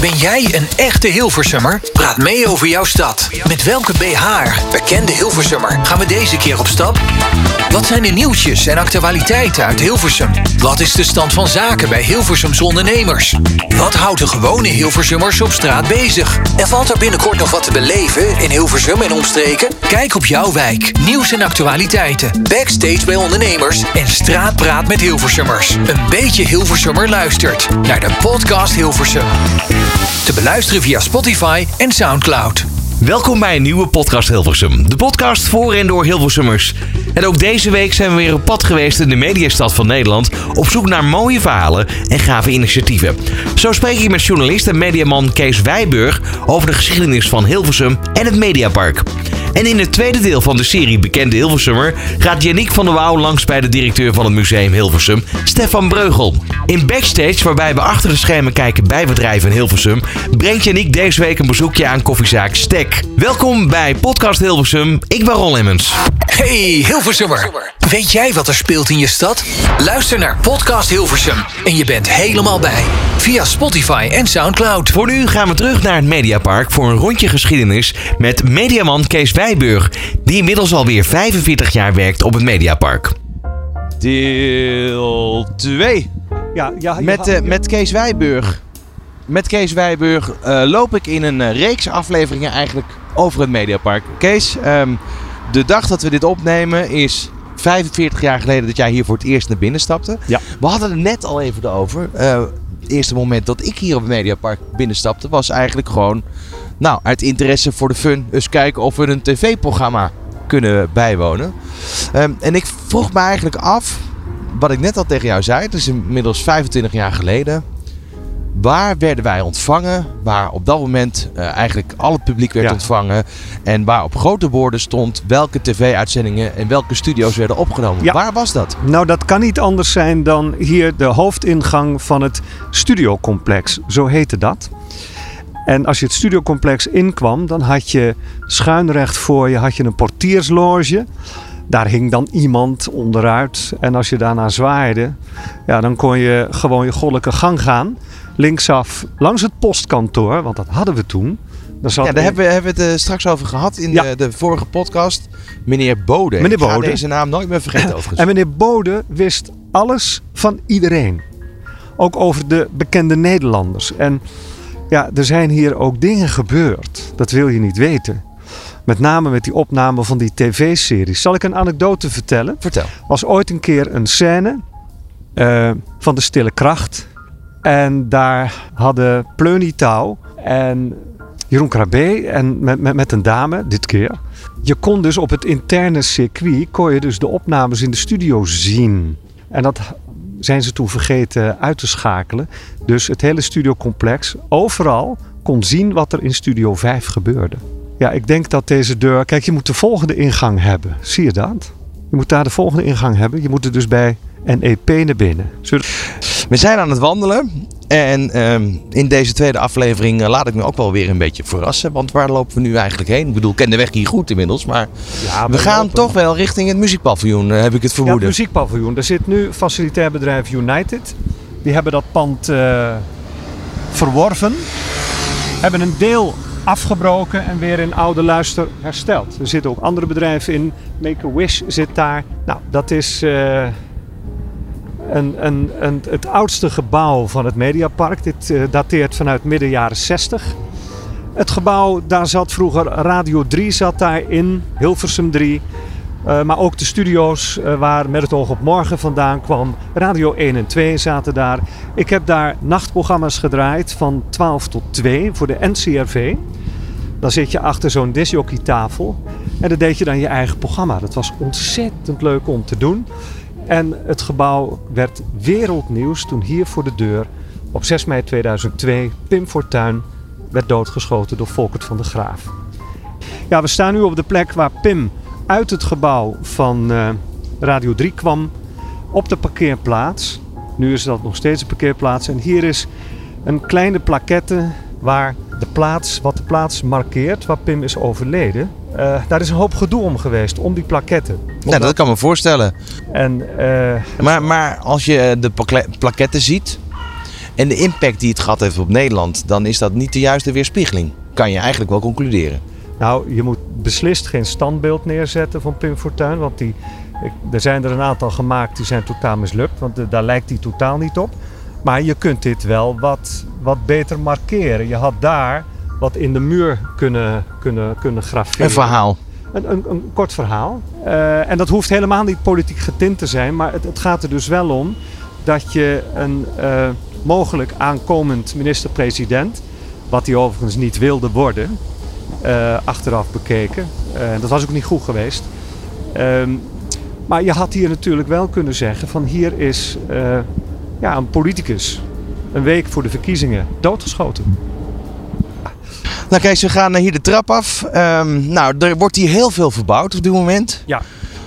Ben jij een echte Hilversummer? Praat mee over jouw stad. Met welke BH, bekende Hilversummer, gaan we deze keer op stap? Wat zijn de nieuwtjes en actualiteiten uit Hilversum? Wat is de stand van zaken bij Hilversums ondernemers? Wat houdt de gewone Hilversummers op straat bezig? En valt er binnenkort nog wat te beleven in Hilversum en omstreken? Kijk op jouw wijk, nieuws en actualiteiten, backstage bij ondernemers en straatpraat met Hilversummers. Een beetje Hilversummer luistert naar de podcast Hilversum. Te beluisteren via Spotify en Soundcloud. Welkom bij een nieuwe podcast Hilversum. De podcast voor en door Hilversummers. En ook deze week zijn we weer op pad geweest in de mediastad van Nederland... op zoek naar mooie verhalen en gave initiatieven. Zo spreek ik met journalist en mediaman Kees Wijburg... over de geschiedenis van Hilversum en het Mediapark. En in het tweede deel van de serie Bekende Hilversummer... gaat Yannick van der Wouw langs bij de directeur van het museum Hilversum, Stefan Breugel. In Backstage, waarbij we achter de schermen kijken bij bedrijven in Hilversum... brengt Yannick deze week een bezoekje aan koffiezaak Stek. Welkom bij Podcast Hilversum. Ik ben Ron Emmons. Hey Hilversummer, weet jij wat er speelt in je stad? Luister naar Podcast Hilversum en je bent helemaal bij. Via Spotify en Soundcloud. Voor nu gaan we terug naar het Mediapark voor een rondje geschiedenis met mediaman Kees Wijburg, die inmiddels alweer 45 jaar werkt op het Mediapark. Deel 2. Ja, ja, Met, eh, met Kees Wijburg. Met Kees Wijburg eh, loop ik in een eh, reeks afleveringen eigenlijk over het Mediapark. Kees, ehm, de dag dat we dit opnemen is 45 jaar geleden dat jij hier voor het eerst naar binnen stapte. Ja. We hadden het net al even over. Eh, het eerste moment dat ik hier op het Mediapark binnenstapte was eigenlijk gewoon... Nou, uit interesse voor de fun. Dus kijken of we een tv-programma kunnen bijwonen. Ehm, en ik vroeg me eigenlijk af, wat ik net al tegen jou zei, het is inmiddels 25 jaar geleden. Waar werden wij ontvangen? Waar op dat moment eh, eigenlijk al het publiek werd Ja. ontvangen. En waar op grote borden stond welke tv-uitzendingen en welke studio's werden opgenomen. Ja. Waar was dat? Nou, dat kan niet anders zijn dan hier de hoofdingang van het studiocomplex. Zo heette dat. En als je het studiocomplex inkwam, dan had je schuinrecht voor je had je een portiersloge. Daar hing dan iemand onderuit. En als je daarna zwaaide, ja, dan kon je gewoon je goddelijke gang gaan. Linksaf langs het postkantoor, want dat hadden we toen. Daar zat Ja, daar hebben we, hebben we het eh, straks over gehad in Ja. de, de vorige podcast. Meneer Bode. Meneer Ik ga Bode. deze naam nooit meer vergeten overigens. En meneer Bode wist alles van iedereen. Ook over de bekende Nederlanders. En ja, er zijn hier ook dingen gebeurd. Dat wil je niet weten. Met name met die opname van die tv-series. Zal ik een anekdote vertellen? Vertel. was ooit een keer een scène eh, van de Stille Kracht. En daar hadden Pleunie Touw en Jeroen Krabbe en met, met, met een dame, dit keer. Je kon dus op het interne circuit, kon je dus de opnames in de studio zien. En dat zijn ze toen vergeten uit te schakelen. Dus het hele studiocomplex, overal, kon zien wat er in Studio 5 gebeurde. Ja, ik denk dat deze deur... Kijk, je moet de volgende ingang hebben. Zie je dat? Je moet daar de volgende ingang hebben. Je moet er dus bij NEP naar binnen. Zullen- We zijn aan het wandelen. En ehm, in deze tweede aflevering eh, laat ik me ook wel weer een beetje verrassen. Want waar lopen we nu eigenlijk heen? Ik bedoel, ik ken de weg hier goed inmiddels. Maar Ja, we gaan lopen- toch wel richting het muziekpaviljoen, eh, heb ik het Ja, het vermoeden. muziekpaviljoen. Er zit nu facilitair bedrijf United. Die hebben dat pand eh, verworven. Hebben een deel afgebroken en weer in oude luister hersteld. Er zitten ook andere bedrijven in. Make-A-Wish zit daar. Nou, dat is een, het oudste gebouw van het Mediapark. Dit eh, dateert vanuit midden jaren 60. Het gebouw, daar zat vroeger Radio 3 zat daarin, Hilversum 3. Eh, maar ook de studio's eh, waar Met het oog op morgen vandaan kwam. Radio 1 en 2 zaten daar. Ik heb daar nachtprogramma's gedraaid van 12 tot 2 voor de NCRV. Dan zit je achter zo'n disjockeytafel en dan deed je dan je eigen programma. Dat was ontzettend leuk om te doen. En het gebouw werd wereldnieuws toen hier voor de deur op 6 mei 2002 Pim Fortuyn werd doodgeschoten door Volkert van de Graaf. Ja, we staan nu op de plek waar Pim uit het gebouw van eh, Radio 3 kwam op de parkeerplaats. Nu is dat nog steeds een parkeerplaats. En hier is een kleine plaquette waar de plaats, wat de plaats markeert, waar Pim is overleden. Eh, daar is een hoop gedoe om geweest, om die plaquette. Ja, dat kan me voorstellen. En eh, Maar, maar als je de pakle- plaketten ziet en de impact die het gehad heeft op Nederland, dan is dat niet de juiste weerspiegeling. Kan je eigenlijk wel concluderen. Nou, je moet beslist geen standbeeld neerzetten van Pim Fortuyn. Want die, er zijn er een aantal gemaakt die zijn totaal mislukt. Want eh, daar lijkt hij totaal niet op. Maar je kunt dit wel wat, wat beter markeren. Je had daar wat in de muur kunnen, kunnen, kunnen graveren. Een verhaal. Een, een, een kort verhaal. Eh, en dat hoeft helemaal niet politiek getint te zijn. Maar het, het gaat er dus wel om dat je een eh, mogelijk aankomend minister-president... wat hij overigens niet wilde worden, eh, achteraf bekeken. Dat was ook niet goed geweest. Ehm, maar je had hier natuurlijk wel kunnen zeggen van hier is ja, een politicus een week voor de verkiezingen doodgeschoten. Nou Kees, we gaan hier de trap af. Ehm, nou, er wordt hier heel veel verbouwd op dit moment. Ja.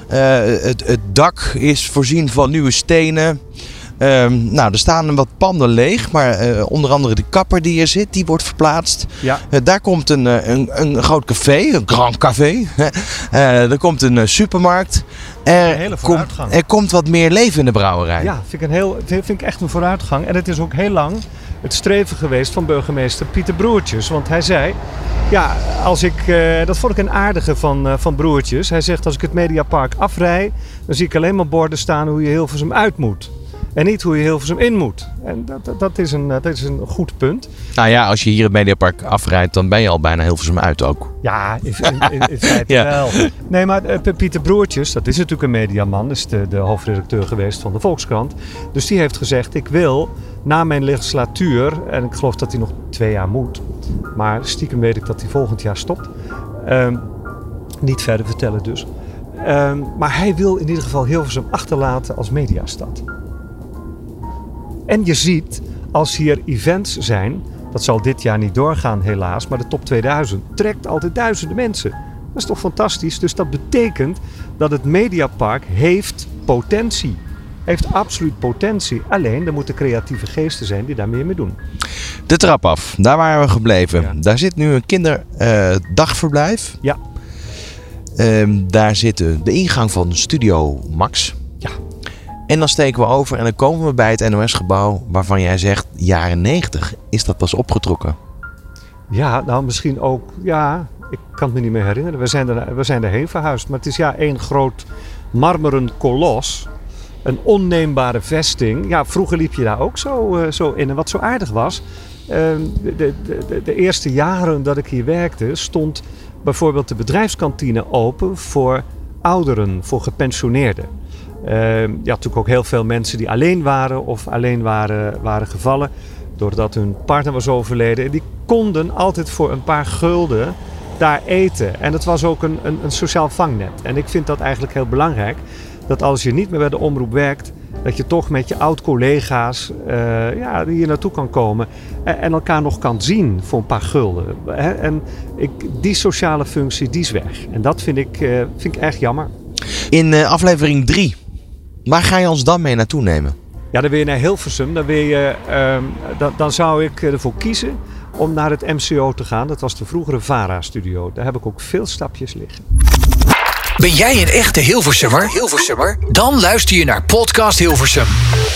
Eh, het, het dak is voorzien van nieuwe stenen. Ehm, nou, er staan wat panden leeg, maar eh, onder andere de kapper die hier zit, die wordt verplaatst. Ja. Eh, daar komt een, eh, een, een groot café, een grand café. Eh, er komt een eh, supermarkt. Er, Een hele komt, vooruitgang. er komt wat meer leven in de brouwerij. Ja, vind ik, een heel, vind ik echt een vooruitgang. En het is ook heel lang het streven geweest van burgemeester Pieter Broertjes. Want hij zei, ja, als ik, eh, dat vond ik een aardige van, eh, van Broertjes. Hij zegt, als ik het Mediapark afrij, dan zie ik alleen maar borden staan hoe je Hilversum uit moet. En niet hoe je Hilversum in moet. En dat, dat, dat is, een, eh, dat is een goed punt. Nou ja, als je hier het Mediapark afrijdt, dan ben je al bijna Hilversum uit ook. Ja, in, in, feite Ja. wel. Nee, maar Pieter Broertjes, dat is natuurlijk een mediaman, is de, de hoofdredacteur geweest van de Volkskrant. Dus die heeft gezegd, ik wil na mijn legislatuur, en ik geloof dat hij nog twee jaar moet, maar stiekem weet ik dat hij volgend jaar stopt. Ehm, niet verder vertellen dus. Ehm, maar hij wil in ieder geval Hilversum achterlaten als mediastad. En je ziet, als hier events zijn, dat zal dit jaar niet doorgaan helaas, maar de top 2000 trekt altijd duizenden mensen. Dat is toch fantastisch? Dus dat betekent dat het Mediapark heeft potentie. Heeft absoluut potentie. Alleen, er moeten creatieve geesten zijn die daar meer mee doen. De trap af, daar waren we gebleven. Ja. Daar zit nu een kinderdagverblijf. Ja. Ehm, daar zit de, de ingang van Studio Max. Ja. En dan steken we over en dan komen we bij het NOS-gebouw waarvan jij zegt, jaren 90 is dat pas opgetrokken. Ja, nou misschien ook, ja, ik kan het me niet meer herinneren. We zijn, er, we zijn erheen verhuisd. Maar het is ja één groot marmeren kolos. Een onneembare vesting. Ja, vroeger liep je daar ook zo, eh, zo in. En wat zo aardig was, eh, de, de, de, de eerste jaren dat ik hier werkte, stond bijvoorbeeld de bedrijfskantine open voor ouderen, voor gepensioneerden. Eh, je had natuurlijk ook heel veel mensen die alleen waren of alleen waren, waren gevallen doordat hun partner was overleden. En die konden altijd voor een paar gulden daar eten. En het was ook een, een, een sociaal vangnet. En ik vind dat eigenlijk heel belangrijk. Dat als je niet meer bij de omroep werkt, dat je toch met je oud-collega's eh, ja, hier naartoe kan komen. En, en elkaar nog kan zien voor een paar gulden. Hè? En ik, die sociale functie, die is weg. En dat vind ik, eh, vind ik echt jammer. In eh, aflevering 3, waar ga je ons dan mee naartoe nemen? Ja, dan wil je naar Hilversum. Dan, wil je, ehm, dan, dan zou ik ervoor kiezen om naar het MCO te gaan. Dat was de vroegere VARA-studio. Daar heb ik ook veel stapjes liggen. Ben jij een echte Hilversummer? Hilversummer? Dan luister je naar Podcast Hilversum.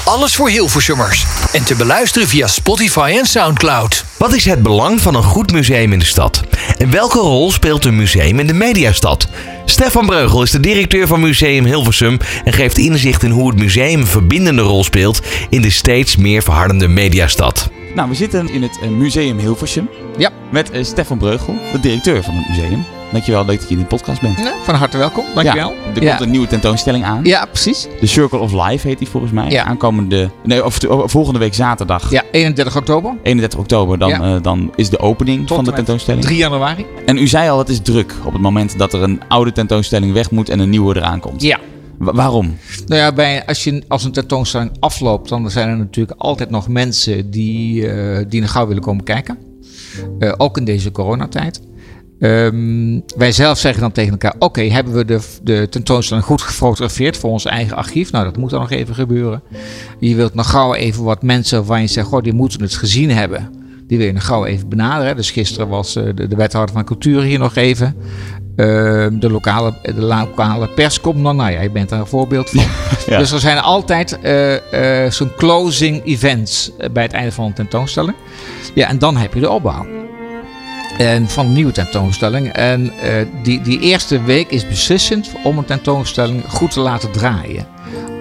Alles voor Hilversummers. En te beluisteren via Spotify en Soundcloud. Wat is het belang van een goed museum in de stad? En welke rol speelt een museum in de mediastad? Stefan Breugel is de directeur van Museum Hilversum en geeft inzicht in hoe het museum een verbindende rol speelt in de steeds meer verhardende mediastad. Nou, we zitten in het eh, Museum Hilversum. Ja. Met eh, Stefan Breugel, de directeur van het museum. Dankjewel leuk dat je in de podcast bent. Van harte welkom, dankjewel. Ja, er Ja. komt een nieuwe tentoonstelling aan. Ja, precies. The Circle of Life heet die volgens mij. Ja. Aankomende, nee, of, of volgende week zaterdag, Ja, 31 oktober, 31 oktober, dan, Ja. eh, dan is de opening Tot van de met tentoonstelling. 3 januari. En u zei al, het is druk op het moment dat er een oude tentoonstelling weg moet en een nieuwe eraan komt. Ja. Wa- waarom? Nou ja, bij, als, je, als een tentoonstelling afloopt, dan zijn er natuurlijk altijd nog mensen die, eh, die naar gauw willen komen kijken. Eh, ook in deze coronatijd. Ehm, wij zelf zeggen dan tegen elkaar: Oké, hebben we de, de tentoonstelling goed gefotografeerd voor ons eigen archief? Nou, dat moet dan nog even gebeuren. Je wilt nog gauw even wat mensen waarvan je zegt: Goh, die moeten het gezien hebben. Die wil je nog gauw even benaderen. Dus gisteren was eh, de, de wethouder van cultuur hier nog even. Ehm, de, lokale, de lokale pers komt dan, nou ja, je bent daar een voorbeeld van. Ja. Dus er zijn altijd eh, eh, zo'n closing events bij het einde van een tentoonstelling. Ja, en dan heb je de opbouw. En van een nieuwe tentoonstelling. En eh, die, die eerste week is beslissend om een tentoonstelling goed te laten draaien.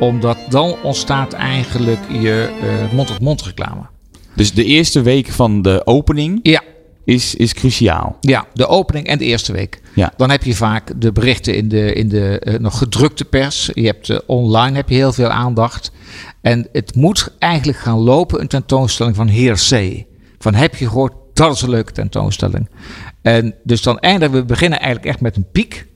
Omdat dan ontstaat eigenlijk je eh, mond-tot-mond reclame. Dus de eerste week van de opening Ja, is, is cruciaal. Ja, de opening en de eerste week. Ja. Dan heb je vaak de berichten in de, in de eh, nog gedrukte pers. Je hebt online heb je heel veel aandacht. En het moet eigenlijk gaan lopen, een tentoonstelling van Heer C. Van heb je gehoord, dat is een leuke tentoonstelling. En dus dan eindigen we beginnen eigenlijk echt met een piek.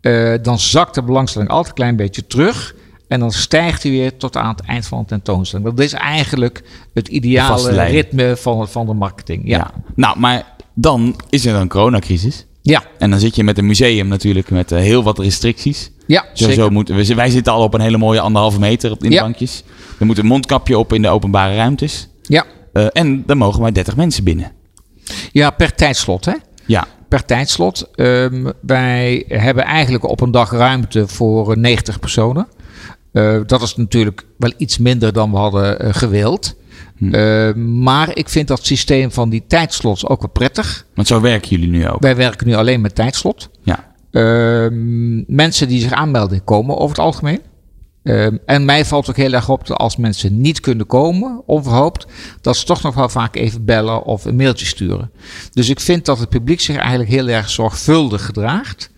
Eh, dan zakt de belangstelling altijd een klein beetje terug. En dan stijgt hij weer tot aan het eind van de tentoonstelling. Dat is eigenlijk het ideale ritme van, van de marketing. Ja. Ja. Nou, maar dan is er een coronacrisis. Ja, En dan zit je met een museum natuurlijk met eh, heel wat restricties. ja, zeker. Sowieso moeten we, wij zitten al op een hele mooie anderhalve meter op in de Ja. bankjes. Er moet een mondkapje op in de openbare ruimtes. Ja. Eh, en dan mogen maar 30 mensen binnen. Ja, per tijdslot hè. Ja, per tijdslot. Ehm, wij hebben eigenlijk op een dag ruimte voor eh, 90 personen. Eh, dat is natuurlijk wel iets minder dan we hadden eh, gewild. Eh, maar ik vind dat systeem van die tijdslots ook wel prettig. want zo werken jullie nu ook. Wij werken nu alleen met tijdslot. Ja. Ehm, mensen die zich aanmelden komen over het algemeen. Ehm, en mij valt ook heel erg op dat als mensen niet kunnen komen, onverhoopt, dat ze toch nog wel vaak even bellen of een mailtje sturen. Dus ik vind dat het publiek zich eigenlijk heel erg zorgvuldig gedraagt.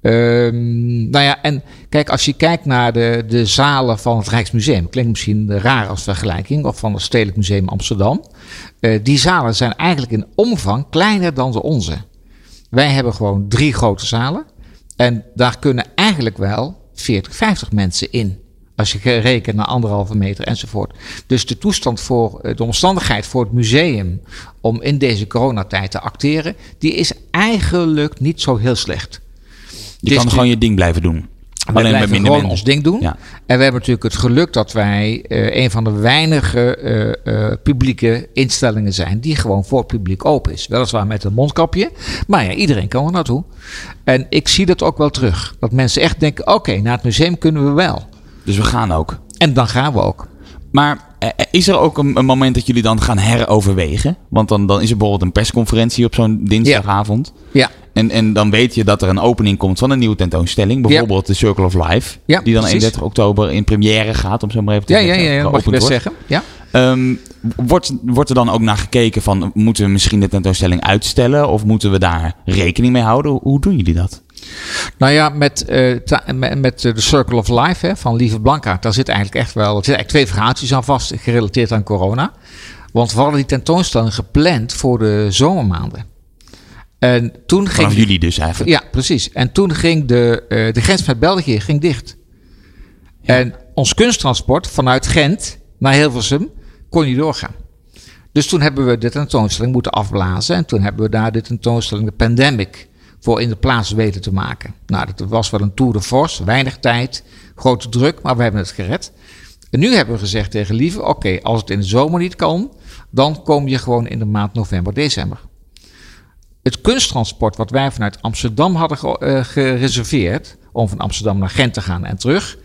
Ehm, nou ja, en kijk, als je kijkt naar de, de zalen van het Rijksmuseum, klinkt misschien raar als vergelijking, of van het Stedelijk Museum Amsterdam. Eh, die zalen zijn eigenlijk in omvang kleiner dan de onze. Wij hebben gewoon drie grote zalen. En daar kunnen eigenlijk wel 40, 50 mensen in. Als je rekent naar anderhalve meter enzovoort. Dus de toestand voor, eh, de omstandigheid voor het museum om in deze coronatijd te acteren, die is eigenlijk niet zo heel slecht. Je Het kan gewoon je ding blijven doen. We Alleen blijven gewoon ons ding doen. Ja. En we hebben natuurlijk het geluk dat wij eh, een van de weinige eh, eh, publieke instellingen zijn die gewoon voor het publiek open is. Weliswaar met een mondkapje, maar ja, iedereen kan er naartoe. En ik zie dat ook wel terug. Dat mensen echt denken, oké, naar het museum kunnen we wel. Dus we gaan ook. En dan gaan we ook. Maar is er ook een, een moment dat jullie dan gaan heroverwegen? Want dan, dan is er bijvoorbeeld een persconferentie op zo'n dinsdagavond. Ja, En, en dan weet je dat er een opening komt van een nieuwe tentoonstelling. Bijvoorbeeld de Circle of Life. Ja, die dan precies. 31 oktober in première gaat, om zo maar even te ja, ja, zeggen, ja, ja mag je best wordt. zeggen. Ja. Ehm, wordt, wordt er dan ook naar gekeken van, moeten we misschien de tentoonstelling uitstellen? Of moeten we daar rekening mee houden? Hoe doen jullie dat? Nou ja, met, eh, met, met eh, de Circle of Life hè, van Lieve Blankaart, daar zit eigenlijk echt wel er zitten eigenlijk twee verhaaltjes aan vast, gerelateerd aan corona. Want we hadden die tentoonstelling gepland voor de zomermaanden. En toen ging. Vanaf jullie dus eigenlijk. Ja, precies. En toen ging de, eh, de grens met België ging dicht. En ons kunsttransport vanuit Gent naar Hilversum kon niet doorgaan. Dus toen hebben we de tentoonstelling moeten afblazen. En toen hebben we daar de tentoonstelling de Pandemic voor in de plaats weten te maken. Nou, dat was wel een tour de force, weinig tijd, grote druk, maar we hebben het gered. En nu hebben we gezegd tegen Lieve, oké, als het in de zomer niet kan, dan kom je gewoon in de maand november, december. Het kunsttransport wat wij vanuit Amsterdam hadden eh, gereserveerd, om van Amsterdam naar Gent te gaan en terug,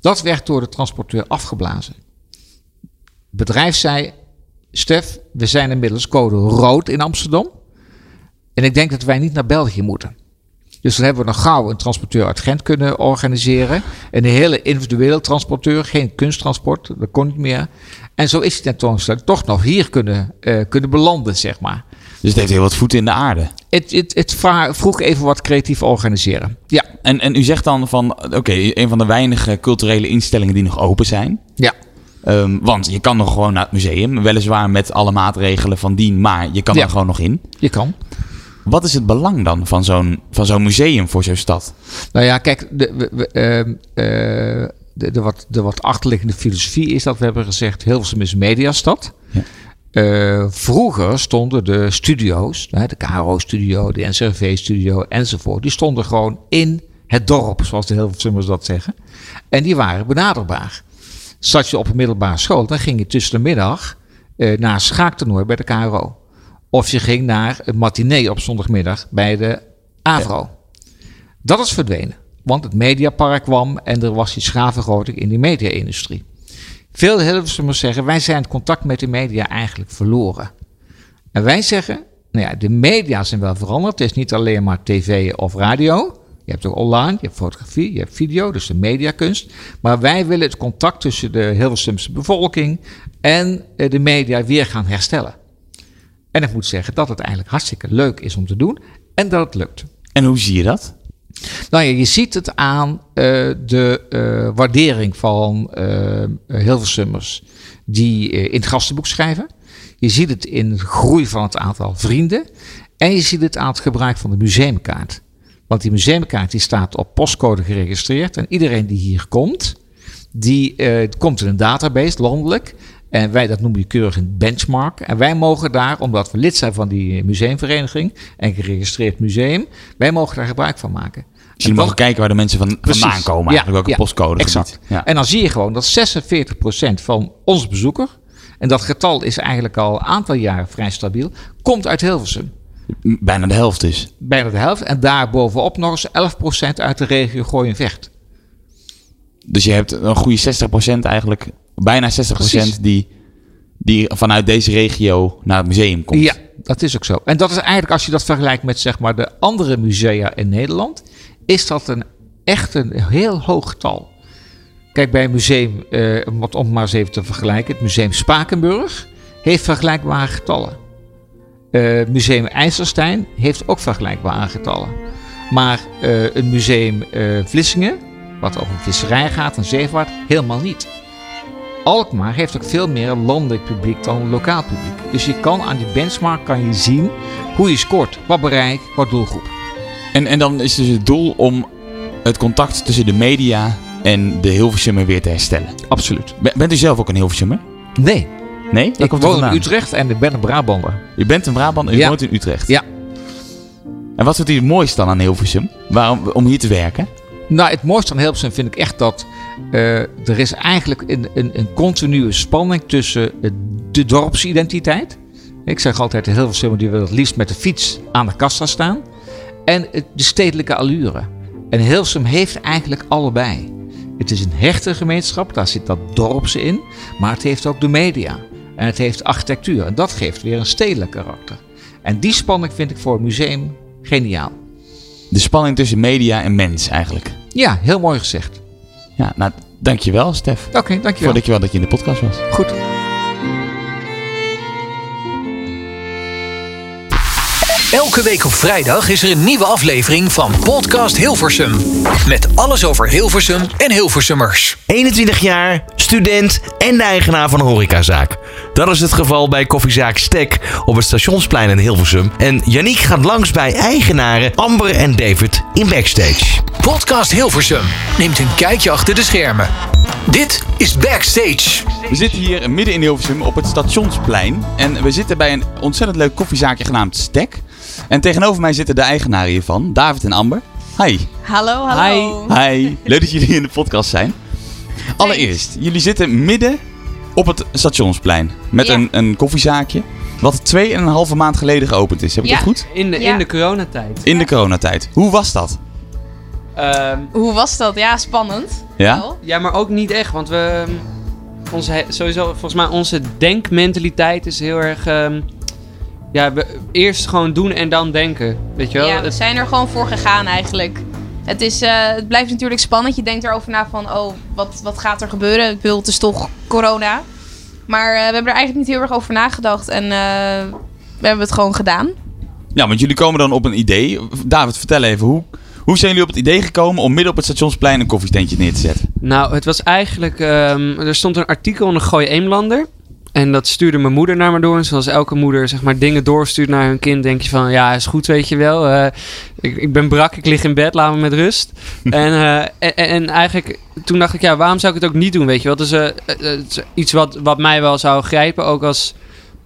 dat werd door de transporteur afgeblazen. Het bedrijf zei, Stef, we zijn inmiddels code rood in Amsterdam. En ik denk dat wij niet naar België moeten. Dus dan hebben we nog gauw een transporteur uit Gent kunnen organiseren. Een hele individuele transporteur, geen kunsttransport, dat kon niet meer. En zo is die tentoonstelling toch nog hier kunnen, eh, kunnen belanden, zeg maar. Dus het heeft heel wat voeten in de aarde. Het, het, het vroeg even wat creatief organiseren. Ja, En, en u zegt dan van, oké, een van de weinige culturele instellingen die nog open zijn. ja. Ehm, want je kan nog gewoon naar het museum, weliswaar met alle maatregelen van dien, maar je kan Ja. er gewoon nog in. je kan. Wat is het belang dan van zo'n, van zo'n museum voor zo'n stad? Nou ja, kijk, de, we- we, ehm, eh, de, de, wat, de wat achterliggende filosofie is dat we hebben gezegd: Hilversum is een mediastad. Ja. Eh, vroeger stonden de studio's, de KRO-studio, de NCRV-studio enzovoort, die stonden gewoon in het dorp, zoals de Hilversummers dat zeggen. En die waren benaderbaar. Zat je op een middelbare school, dan ging je tussen de middag eh, naar een schaaktoernooi bij de KRO. Of je ging naar een matinee op zondagmiddag bij de AVRO. Dat is verdwenen. Want het mediapark kwam en er was die schaafvergroting in die media-industrie. Veel Hilversumers zeggen, wij zijn het contact met de media eigenlijk verloren. En wij zeggen, nou ja, de media zijn wel veranderd. Het is niet alleen maar tv of radio. Je hebt ook online, je hebt fotografie, je hebt video, dus de mediakunst. Maar wij willen het contact tussen de Hilversumse bevolking en eh, de media weer gaan herstellen. En ik moet zeggen dat het eigenlijk hartstikke leuk is om te doen en dat het lukt. En hoe zie je dat? Nou ja, je ziet het aan uh, de uh, waardering van uh, Hilversummers die in het gastenboek schrijven. Je ziet het in de groei van het aantal vrienden. En je ziet het aan het gebruik van de museumkaart. Want die museumkaart die staat op postcode geregistreerd. En iedereen die hier komt, die komt in een database landelijk. En wij, dat noemen we keurig een benchmark. En wij mogen daar, omdat we lid zijn van die museumvereniging en geregistreerd museum, wij mogen daar gebruik van maken. Dus je mag kijken waar de mensen van, vandaan komen, eigenlijk ja, welke ja, postcode. Exact. Ja. En dan zie je gewoon dat 46% van onze bezoeker, en dat getal is eigenlijk al een aantal jaren vrij stabiel, komt uit Hilversum. Bijna de helft dus. Bijna de helft. En daar bovenop nog eens 11% uit de regio Gooi en Vecht. Dus je hebt een goede 60% eigenlijk bijna 60% die, die vanuit deze regio naar het museum komt. Ja, dat is ook zo. En dat is eigenlijk, als je dat vergelijkt met zeg maar, de andere musea in Nederland, is dat een echt een heel hoog getal. Kijk, bij een museum, eh, om maar eens even te vergelijken, het museum Spakenburg heeft vergelijkbare getallen. Uh, museum IJsselstein heeft ook vergelijkbare getallen. Maar uh, een museum uh, Vlissingen, wat over visserij gaat en zeevaart, helemaal niet. Alkmaar heeft ook veel meer landelijk publiek dan lokaal publiek. Dus je kan aan die benchmark kan je zien hoe je scoort, wat bereik, wat doelgroep. En, en dan is dus het doel om het contact tussen de media en de Hilversummer weer te herstellen. Absoluut. bent u zelf ook een Hilversummer? Nee. Nee? Ik woon in Utrecht en ik ben een Brabander. Je bent een Brabander en je woont in Utrecht? Ja. En wat vindt u het mooiste dan aan Hilversum? Waarom, om hier te werken? Nou, het mooiste aan Hilversum vind ik echt dat uh, er is eigenlijk een, een, een continue spanning tussen de dorpsidentiteit. Ik zeg altijd, de Hilversum die wil het liefst met de fiets aan de kassa staan. En de stedelijke allure. En Hilversum heeft eigenlijk allebei. Het is een hechte gemeenschap, daar zit dat dorpse in. Maar het heeft ook de media. En het heeft architectuur. En dat geeft weer een stedelijk karakter. En die spanning vind ik voor het museum geniaal. De spanning tussen media en mens eigenlijk. Ja, heel mooi gezegd. Ja, nou, dankjewel Stef. Oké, okay, dankjewel. Voor dankjewel dat je in de podcast was. Goed. Elke week op vrijdag is er een nieuwe aflevering van Podcast Hilversum. Met alles over Hilversum en Hilversummers. 21 jaar, student en de eigenaar van een horecazaak. Dat is het geval bij koffiezaak Stek op het stationsplein in Hilversum. En Yannick gaat langs bij eigenaren Amber en David in Backstage. Podcast Hilversum neemt een kijkje achter de schermen. Dit is Backstage. We zitten hier midden in Hilversum op het stationsplein. En we zitten bij een ontzettend leuk koffiezaakje genaamd Stek. En tegenover mij zitten de eigenaren hiervan, David en Amber. Hi. Hallo, hallo. Hi. Hi. Leuk dat jullie in de podcast zijn. Allereerst, jullie zitten midden op het stationsplein. Met een, een koffiezaakje. Wat 2,5 maand geleden geopend is. Heb ik Ja. dat goed? In de, Ja. in de coronatijd. In de coronatijd. Hoe was dat? Ehm, Hoe was dat? Ja, spannend. Ja? Wel. ja, maar ook niet echt, want we... Onze, he- sowieso, volgens mij, onze denkmentaliteit is heel erg... ehm, ja, we, eerst gewoon doen en dan denken. Weet je wel? Ja, we zijn er gewoon voor gegaan eigenlijk. Het, is, eh, het blijft natuurlijk spannend. Je denkt erover na van, oh, wat, wat gaat er gebeuren? Ik bedoel, het is toch corona. Maar eh, we hebben er eigenlijk niet heel erg over nagedacht. En eh, we hebben het gewoon gedaan. Ja, want jullie komen dan op een idee. David, vertel even. Hoe, hoe zijn jullie op het idee gekomen om midden op het stationsplein een koffietentje neer te zetten? Nou, het was eigenlijk... ehm, er stond een artikel in de Gooi Eemlander. En dat stuurde mijn moeder naar me door. En zoals elke moeder zeg maar dingen doorstuurt naar hun kind... denk je van, ja, is goed, weet je wel. Eh, ik, ik ben brak, ik lig in bed, laat me met rust. en, eh, en, en eigenlijk, toen dacht ik, ja, waarom zou ik het ook niet doen, weet je wel. Het is iets wat, wat mij wel zou grijpen, ook als...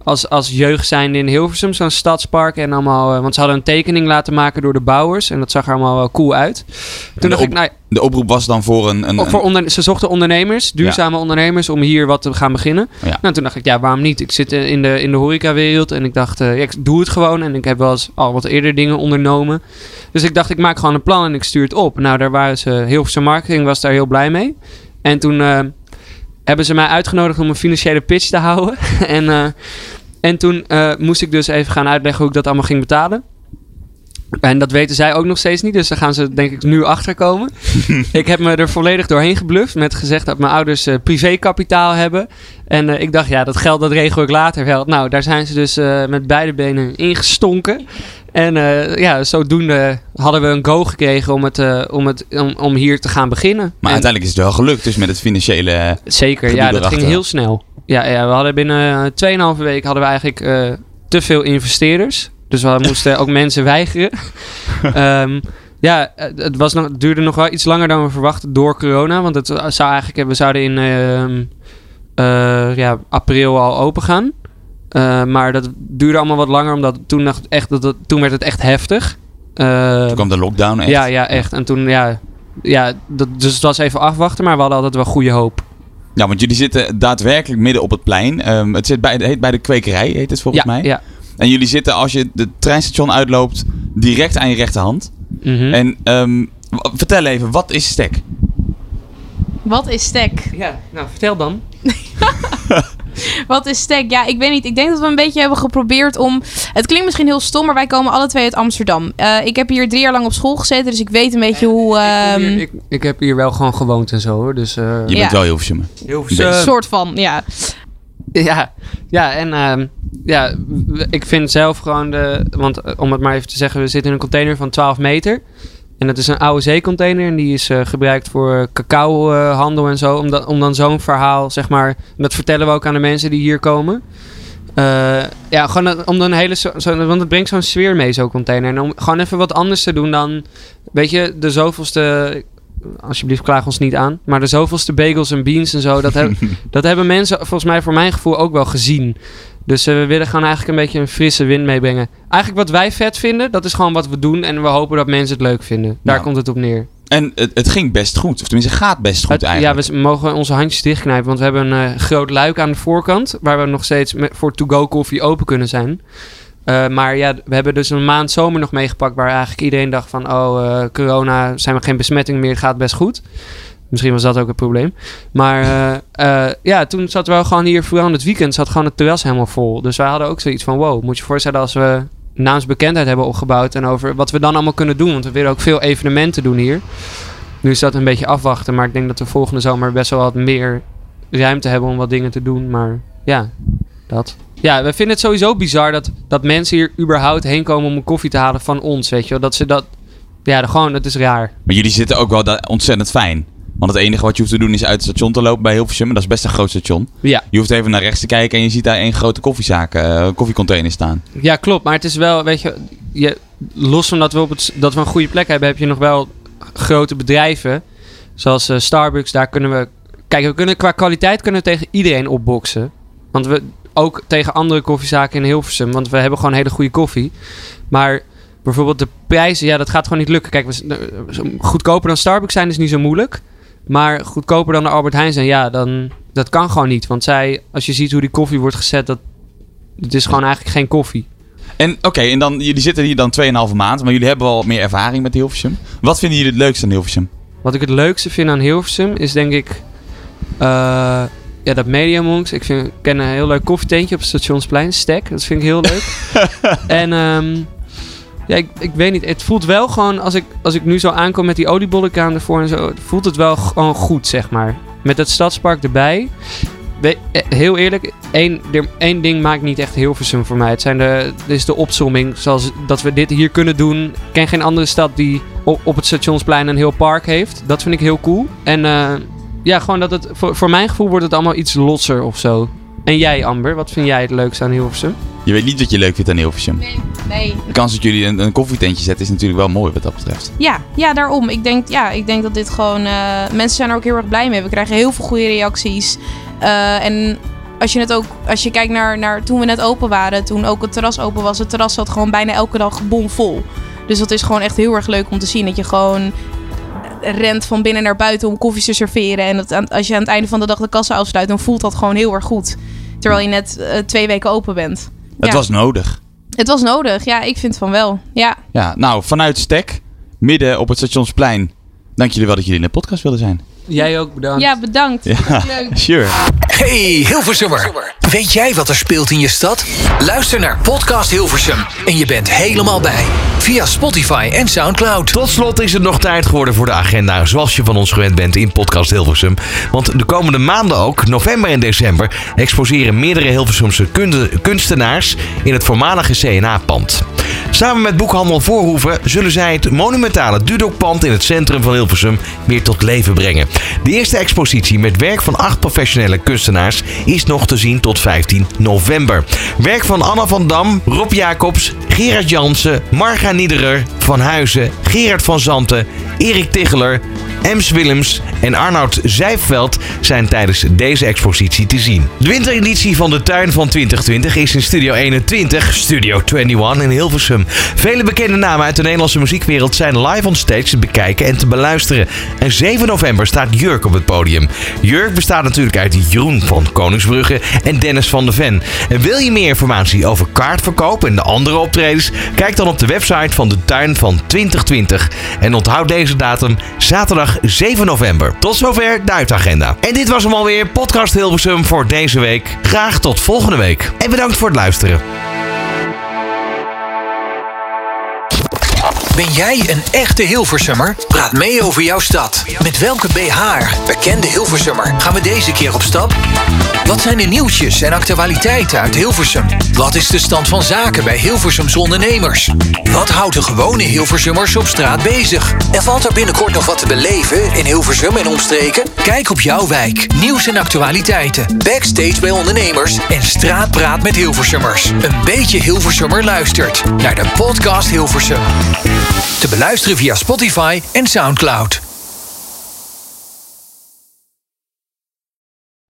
als, als jeugd zijnde in Hilversum, zo'n stadspark. En allemaal, eh, want ze hadden een tekening laten maken door de bouwers. En dat zag er allemaal wel cool uit. Toen de dacht op- ik, nou, De oproep was dan voor een... een, voor onder, ze zochten ondernemers, duurzame ondernemers, om hier wat te gaan beginnen. Ja. Nou, toen dacht ik, ja, waarom niet? Ik zit eh, in de, in de horecawereld en ik dacht, eh, ja, ik doe het gewoon. En ik heb wel eens al wat eerder dingen ondernomen. Dus ik dacht, ik maak gewoon een plan en ik stuur het op. Nou, daar waren ze, Hilversum Marketing was daar heel blij mee. En toen hebben ze mij uitgenodigd om een financiële pitch te houden. en, en toen eh, moest ik dus even gaan uitleggen hoe ik dat allemaal ging betalen. En dat weten zij ook nog steeds niet, dus daar gaan ze denk ik nu achter komen. ik heb me er volledig doorheen gebluft met gezegd dat mijn ouders eh, privékapitaal hebben. En eh, ik dacht, ja, dat geld dat regel ik later wel. Nou, daar zijn ze dus met beide benen ingestonken. En ja, zodoende hadden we een go gekregen om, het, om, het, om, om hier te gaan beginnen. Maar En- uiteindelijk is het wel gelukt, dus met het financiële... Zeker, ja, dat erachter. ging heel snel. Ja, ja we hadden binnen eh, 2,5 week hadden we eigenlijk eh, te veel investeerders. Dus we moesten ook mensen weigeren. Ehm, ja, het, was nog, duurde nog wel iets langer dan we verwachten door corona. Want het zou eigenlijk, we zouden in ehm, eh, ja, april al open gaan. Eh, maar dat duurde allemaal wat langer, omdat toen, echt, dat toen werd het echt heftig. Eh, toen kwam de lockdown echt. ja, ja, echt. En toen, ja, ja dat, dus het was even afwachten, maar we hadden altijd wel goede hoop. Ja, want jullie zitten daadwerkelijk midden op het plein. Ehm, het zit bij, het heet bij de kwekerij, heet het volgens ja, mij. ja. En jullie zitten, als je het treinstation uitloopt, direct aan je rechterhand. Mhm. En ehm, w- vertel even, wat is stek? Wat is stek? Ja, nou vertel dan. Wat is stek? Ja, ik weet niet. Ik denk dat we een beetje hebben geprobeerd om... Het klinkt misschien heel stom, maar wij komen alle twee uit Amsterdam. Eh, ik heb hier drie jaar lang op school gezeten, dus ik weet een beetje hoe... ik, ehm, hier- ik, ik heb hier wel gewoon gewoond en zo hoor. Dus, eh Je Ja. bent wel heel Beetje. veel. soort van, ja. Ja, ja en ehm, ja, ik vind zelf gewoon de. Want eh, om het maar even te zeggen, we zitten in een container van 12 meter. En dat is een oude zeecontainer. En die is eh, gebruikt voor cacaohandel en zo. Om, dan- om dan zo'n verhaal, zeg maar. Dat vertellen we ook aan de mensen die hier komen. Eh, ja, gewoon om dan een hele. Zo, zo- want het brengt zo'n sfeer mee, zo'n container. En om gewoon even wat anders te doen dan. Weet je, de zoveelste. Alsjeblieft, klaag ons niet aan. Maar de zoveelste bagels en beans en zo. Dat, heb, dat hebben mensen volgens mij voor mijn gevoel ook wel gezien. Dus eh, we willen gewoon eigenlijk een beetje een frisse wind meebrengen. Eigenlijk wat wij vet vinden, dat is gewoon wat we doen. En we hopen dat mensen het leuk vinden. Daar Nou. komt het op neer. En het, het ging best goed. Of tenminste, gaat best goed Het- eigenlijk. ja, we mogen onze handjes dichtknijpen. Want we hebben een eh, groot luik aan de voorkant. Waar we nog steeds met, voor to-go koffie open kunnen zijn. Eh, maar ja, we hebben dus een maand zomer nog meegepakt. Waar eigenlijk iedereen dacht van... Oh, corona, zijn we geen besmetting meer. Het gaat best goed. Misschien was dat ook het probleem. Maar eh, eh, ja, toen zat wel gewoon hier... Vooral in het weekend zat gewoon het terras helemaal vol. Dus wij hadden ook zoiets van... Wow, moet je voorstellen als we naamsbekendheid hebben opgebouwd. En over wat we dan allemaal kunnen doen. Want we willen ook veel evenementen doen hier. Nu is dat een beetje afwachten. Maar ik denk dat we volgende zomer best wel wat meer ruimte hebben om wat dingen te doen. Maar ja, dat. Ja, we vinden het sowieso bizar dat, dat mensen hier überhaupt heen komen om een koffie te halen van ons. Weet je wel, dat ze dat. Ja, gewoon, dat is raar. Maar jullie zitten ook wel ontzettend fijn. Want het enige wat je hoeft te doen is uit het station te lopen bij Hilversum. En dat is best een groot station. Ja. Je hoeft even naar rechts te kijken en je ziet daar één grote koffiezaak, eh, koffiecontainer staan. Ja, klopt. Maar het is wel, weet je, je los van dat we, op het, dat we een goede plek hebben, heb je nog wel grote bedrijven. Zoals eh, Starbucks, daar kunnen we. Kijk, we kunnen qua kwaliteit kunnen we tegen iedereen opboksen. Want we ook tegen andere koffiezaken in Hilversum. Want we hebben gewoon hele goede koffie. Maar bijvoorbeeld de prijzen, ja, dat gaat gewoon niet lukken. Kijk, we, eh, goedkoper dan Starbucks zijn is niet zo moeilijk. Maar goedkoper dan de Albert Heijn zijn, ja, dan dat kan gewoon niet. Want zij, als je ziet hoe die koffie wordt gezet, dat het is gewoon eigenlijk geen koffie. En oké, en dan jullie zitten hier dan 2,5 maand, maar jullie hebben wel meer ervaring met Hilversum. Wat vinden jullie het leukste aan Hilversum? Wat ik het leukste vind aan Hilversum is denk ik eh, ja, dat Media Monks. Ik, vind, ik ken een heel leuk koffietentje op het Stationsplein, Stek. Dat vind ik heel leuk. en ehm, ja, ik, weet niet. Het voelt wel gewoon, als ik, als ik nu zo aankom met die oliebollenkaan ervoor en zo, voelt het wel gewoon goed, zeg maar. Met het stadspark erbij. Eh, heel eerlijk, één, één ding maakt niet echt Hilversum voor mij. Het, zijn de, het is de opzomming, zoals dat we dit hier kunnen doen. Ik ken geen andere stad die op, het stationsplein een heel park heeft. Dat vind ik heel cool. En eh, ja, gewoon dat het, voor, voor mijn gevoel wordt het allemaal iets losser of zo. En jij, Amber, wat vind jij het leukste aan Hilversum? Je weet niet wat je leuk vindt aan Hilversum. Nee, nee. De kans dat jullie een, een koffietentje zetten is natuurlijk wel mooi wat dat betreft. Ja, ja, daarom. Ik denk, ja, ik denk dat dit gewoon... eh, mensen zijn er ook heel erg blij mee. We krijgen heel veel goede reacties. Eh, en als je het ook, als je kijkt naar, naar toen we net open waren, toen ook het terras open was, het terras zat gewoon bijna elke dag bomvol. Dus dat is gewoon echt heel erg leuk om te zien. Dat je gewoon rent van binnen naar buiten om koffie te serveren. En dat als je aan het einde van de dag de kassa afsluit, dan voelt dat gewoon heel erg goed. Terwijl je net eh, twee weken open bent. Het was nodig. Het was nodig, ja, ik vind van wel. Ja, Ja, nou, vanuit Stek, midden op het Stationsplein. Dank jullie wel dat jullie in de podcast wilden zijn. Jij ook bedankt. ja bedankt. Ja, Leuk. sure. Hey Hilversummer, weet jij wat er speelt in je stad? Luister naar Podcast Hilversum en je bent helemaal bij. Via Spotify en Soundcloud. Tot slot is het nog tijd geworden voor de agenda zoals je van ons gewend bent in Podcast Hilversum. Want de komende maanden ook, november en december, exposeren meerdere Hilversumse kunstenaars in het voormalige CNA-pand. Samen met boekhandel Voorhoeven zullen zij het monumentale Dudok-pand in het centrum van Hilversum weer tot leven brengen. De eerste expositie met werk van acht professionele kunstenaars is nog te zien tot 15 november. Werk van Anna van Dam, Rob Jacobs, Gerard Jansen, Marga Niederer, Van Huizen, Gerard van Zanten, Erik Ticheler, Ems Willems en Arnoud Zijfveld zijn tijdens deze expositie te zien. De wintereditie van de Tuin van 2020 is in Studio 21, Studio 21 in Hilversum. Vele bekende namen uit de Nederlandse muziekwereld zijn live on stage te bekijken en te beluisteren. En 7 november staat Jurk op het podium. Jurk bestaat natuurlijk uit Jeroen van Koningsbrugge en Dennis van de Ven. En wil je meer informatie over kaartverkoop en de andere optredens? Kijk dan op de website van de Tuin van 2020. En onthoud deze datum zaterdag 7 november. Tot zover de uitagenda. En dit was hem alweer, Podcast Hilversum voor deze week. Graag tot volgende week. En bedankt voor het luisteren. Ben jij een echte Hilversummer? Praat mee over jouw stad. Met welke BH, bekende Hilversummer, gaan we deze keer op stap? Wat zijn de nieuwtjes en actualiteiten uit Hilversum? Wat is de stand van zaken bij Hilversums ondernemers? Wat houdt de gewone Hilversummers op straat bezig? En valt er binnenkort nog wat te beleven in Hilversum en omstreken? Kijk op jouw wijk, nieuws en actualiteiten, backstage bij ondernemers en straatpraat met Hilversummers. Een beetje Hilversummer luistert naar de podcast Hilversum. Te beluisteren via Spotify en Soundcloud.